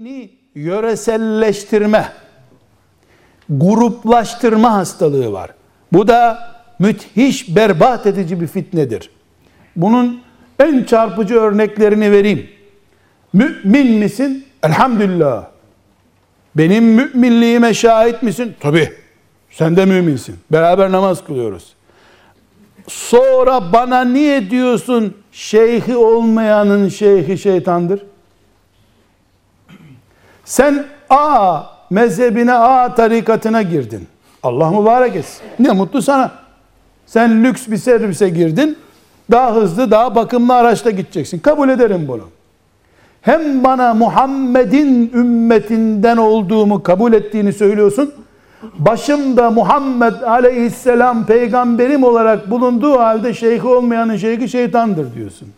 dini yöreselleştirme, gruplaştırma hastalığı var. Bu da müthiş berbat edici bir fitnedir. Bunun en çarpıcı örneklerini vereyim. Mümin misin? Elhamdülillah. Benim müminliğime şahit misin? Tabi. Sen de müminsin. Beraber namaz kılıyoruz. Sonra bana niye diyorsun şeyhi olmayanın şeyhi şeytandır? Sen A mezhebine A tarikatına girdin. Allah mübarek etsin. Ne mutlu sana. Sen lüks bir servise girdin. Daha hızlı, daha bakımlı araçla gideceksin. Kabul ederim bunu. Hem bana Muhammed'in ümmetinden olduğumu kabul ettiğini söylüyorsun. Başımda Muhammed aleyhisselam peygamberim olarak bulunduğu halde şeyhi olmayanın şeyhi şeytandır diyorsun.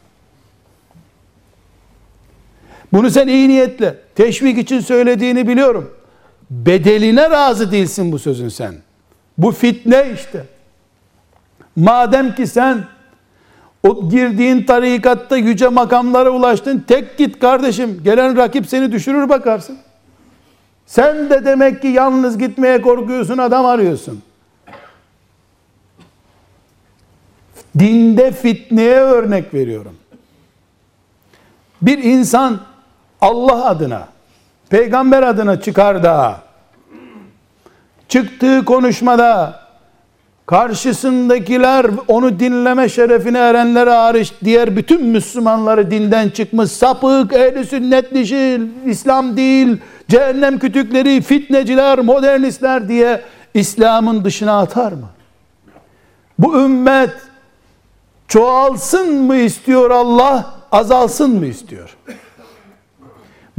Bunu sen iyi niyetle, teşvik için söylediğini biliyorum. Bedeline razı değilsin bu sözün sen. Bu fitne işte. Madem ki sen o girdiğin tarikatta yüce makamlara ulaştın, tek git kardeşim. Gelen rakip seni düşürür bakarsın. Sen de demek ki yalnız gitmeye korkuyorsun, adam arıyorsun. Dinde fitneye örnek veriyorum. Bir insan Allah adına, peygamber adına çıkar da çıktığı konuşmada karşısındakiler onu dinleme şerefine erenler hariç diğer bütün Müslümanları dinden çıkmış sapık, ehli sünnet dışı, İslam değil, cehennem kütükleri, fitneciler, modernistler diye İslam'ın dışına atar mı? Bu ümmet çoğalsın mı istiyor Allah, azalsın mı istiyor?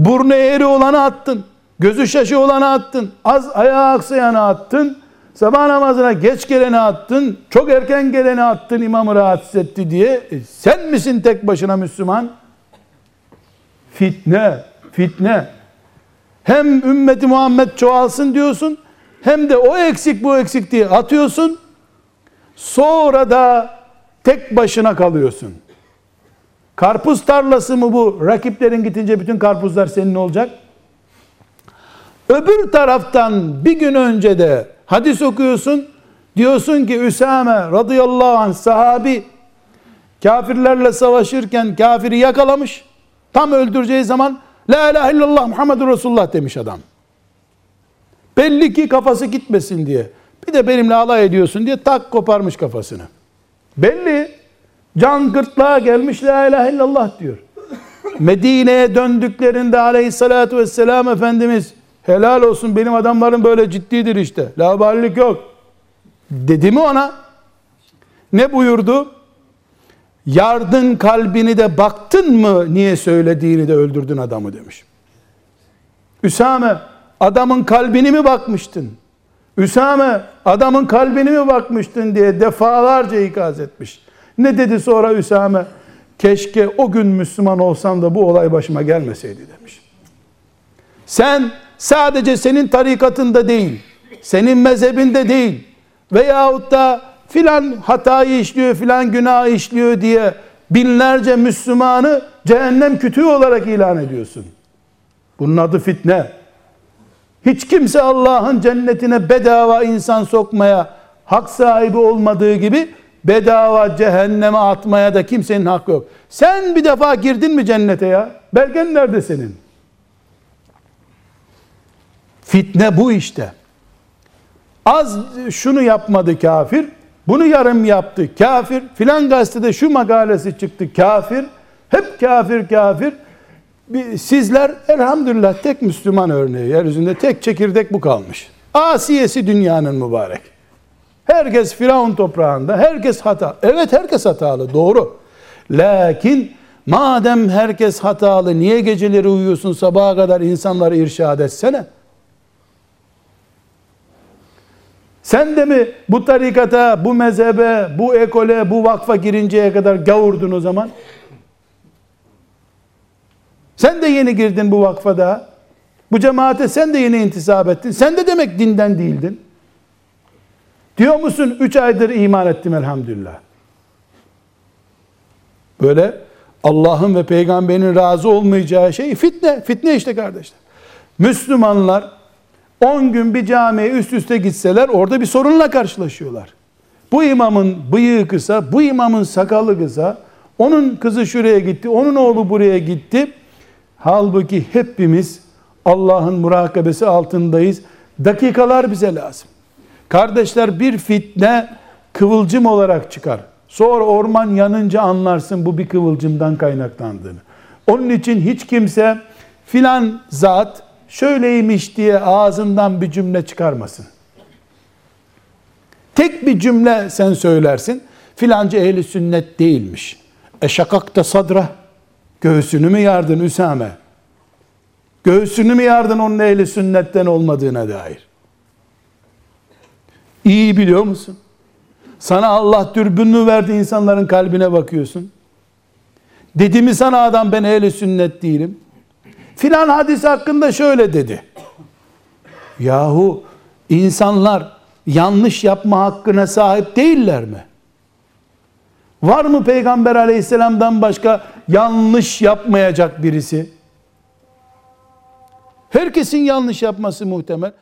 Burnu eğri olanı attın, gözü şaşı olanı attın, az ayağı aksayanı attın, sabah namazına geç geleni attın, çok erken geleni attın imamı rahatsız etti diye. E, sen misin tek başına Müslüman? Fitne, fitne. Hem ümmeti Muhammed çoğalsın diyorsun, hem de o eksik bu eksik diye atıyorsun. Sonra da tek başına kalıyorsun. Karpuz tarlası mı bu? Rakiplerin gitince bütün karpuzlar senin olacak. Öbür taraftan bir gün önce de hadis okuyorsun. Diyorsun ki Üsame radıyallahu anh sahabi kafirlerle savaşırken kafiri yakalamış. Tam öldüreceği zaman La ilahe illallah Muhammedur Resulullah demiş adam. Belli ki kafası gitmesin diye. Bir de benimle alay ediyorsun diye tak koparmış kafasını. Belli. Can gırtlağa gelmiş la ilahe illallah diyor. Medine'ye döndüklerinde aleyhissalatü vesselam Efendimiz helal olsun benim adamlarım böyle ciddidir işte. Laballik yok. Dedi mi ona? Ne buyurdu? Yardın kalbini de baktın mı niye söylediğini de öldürdün adamı demiş. Üsame adamın kalbini mi bakmıştın? Üsame adamın kalbini mi bakmıştın diye defalarca ikaz etmiş. Ne dedi sonra Üsame? Keşke o gün Müslüman olsam da bu olay başıma gelmeseydi demiş. Sen sadece senin tarikatında değil, senin mezhebinde değil veyahut da filan hatayı işliyor, filan günah işliyor diye binlerce Müslümanı cehennem kütüğü olarak ilan ediyorsun. Bunun adı fitne. Hiç kimse Allah'ın cennetine bedava insan sokmaya hak sahibi olmadığı gibi bedava cehenneme atmaya da kimsenin hakkı yok. Sen bir defa girdin mi cennete ya? Belgen nerede senin? Fitne bu işte. Az şunu yapmadı kafir, bunu yarım yaptı kafir, filan gazetede şu makalesi çıktı kafir, hep kafir kafir. Sizler elhamdülillah tek Müslüman örneği, yeryüzünde tek çekirdek bu kalmış. Asiyesi dünyanın mübarek. Herkes Firavun toprağında, herkes hata. Evet herkes hatalı, doğru. Lakin madem herkes hatalı, niye geceleri uyuyorsun sabaha kadar insanları irşad etsene? Sen de mi bu tarikata, bu mezhebe, bu ekole, bu vakfa girinceye kadar gavurdun o zaman? Sen de yeni girdin bu vakfada. Bu cemaate sen de yeni intisap ettin. Sen de demek dinden değildin. Diyor musun? Üç aydır iman ettim elhamdülillah. Böyle Allah'ın ve peygamberin razı olmayacağı şey fitne. Fitne işte kardeşler. Müslümanlar 10 gün bir camiye üst üste gitseler orada bir sorunla karşılaşıyorlar. Bu imamın bıyığı kısa, bu imamın sakalı kısa, onun kızı şuraya gitti, onun oğlu buraya gitti. Halbuki hepimiz Allah'ın murakabesi altındayız. Dakikalar bize lazım. Kardeşler bir fitne kıvılcım olarak çıkar. Sonra orman yanınca anlarsın bu bir kıvılcımdan kaynaklandığını. Onun için hiç kimse filan zat şöyleymiş diye ağzından bir cümle çıkarmasın. Tek bir cümle sen söylersin. Filanca ehli sünnet değilmiş. Eşakakta sadra. Göğsünü mü yardın Üsame? Göğsünü mü yardın onun ehli sünnetten olmadığına dair? İyi biliyor musun? Sana Allah dürbünlü verdi insanların kalbine bakıyorsun. Dedi mi sana adam ben ehli sünnet değilim? Filan hadis hakkında şöyle dedi. Yahu insanlar yanlış yapma hakkına sahip değiller mi? Var mı Peygamber aleyhisselamdan başka yanlış yapmayacak birisi? Herkesin yanlış yapması muhtemel.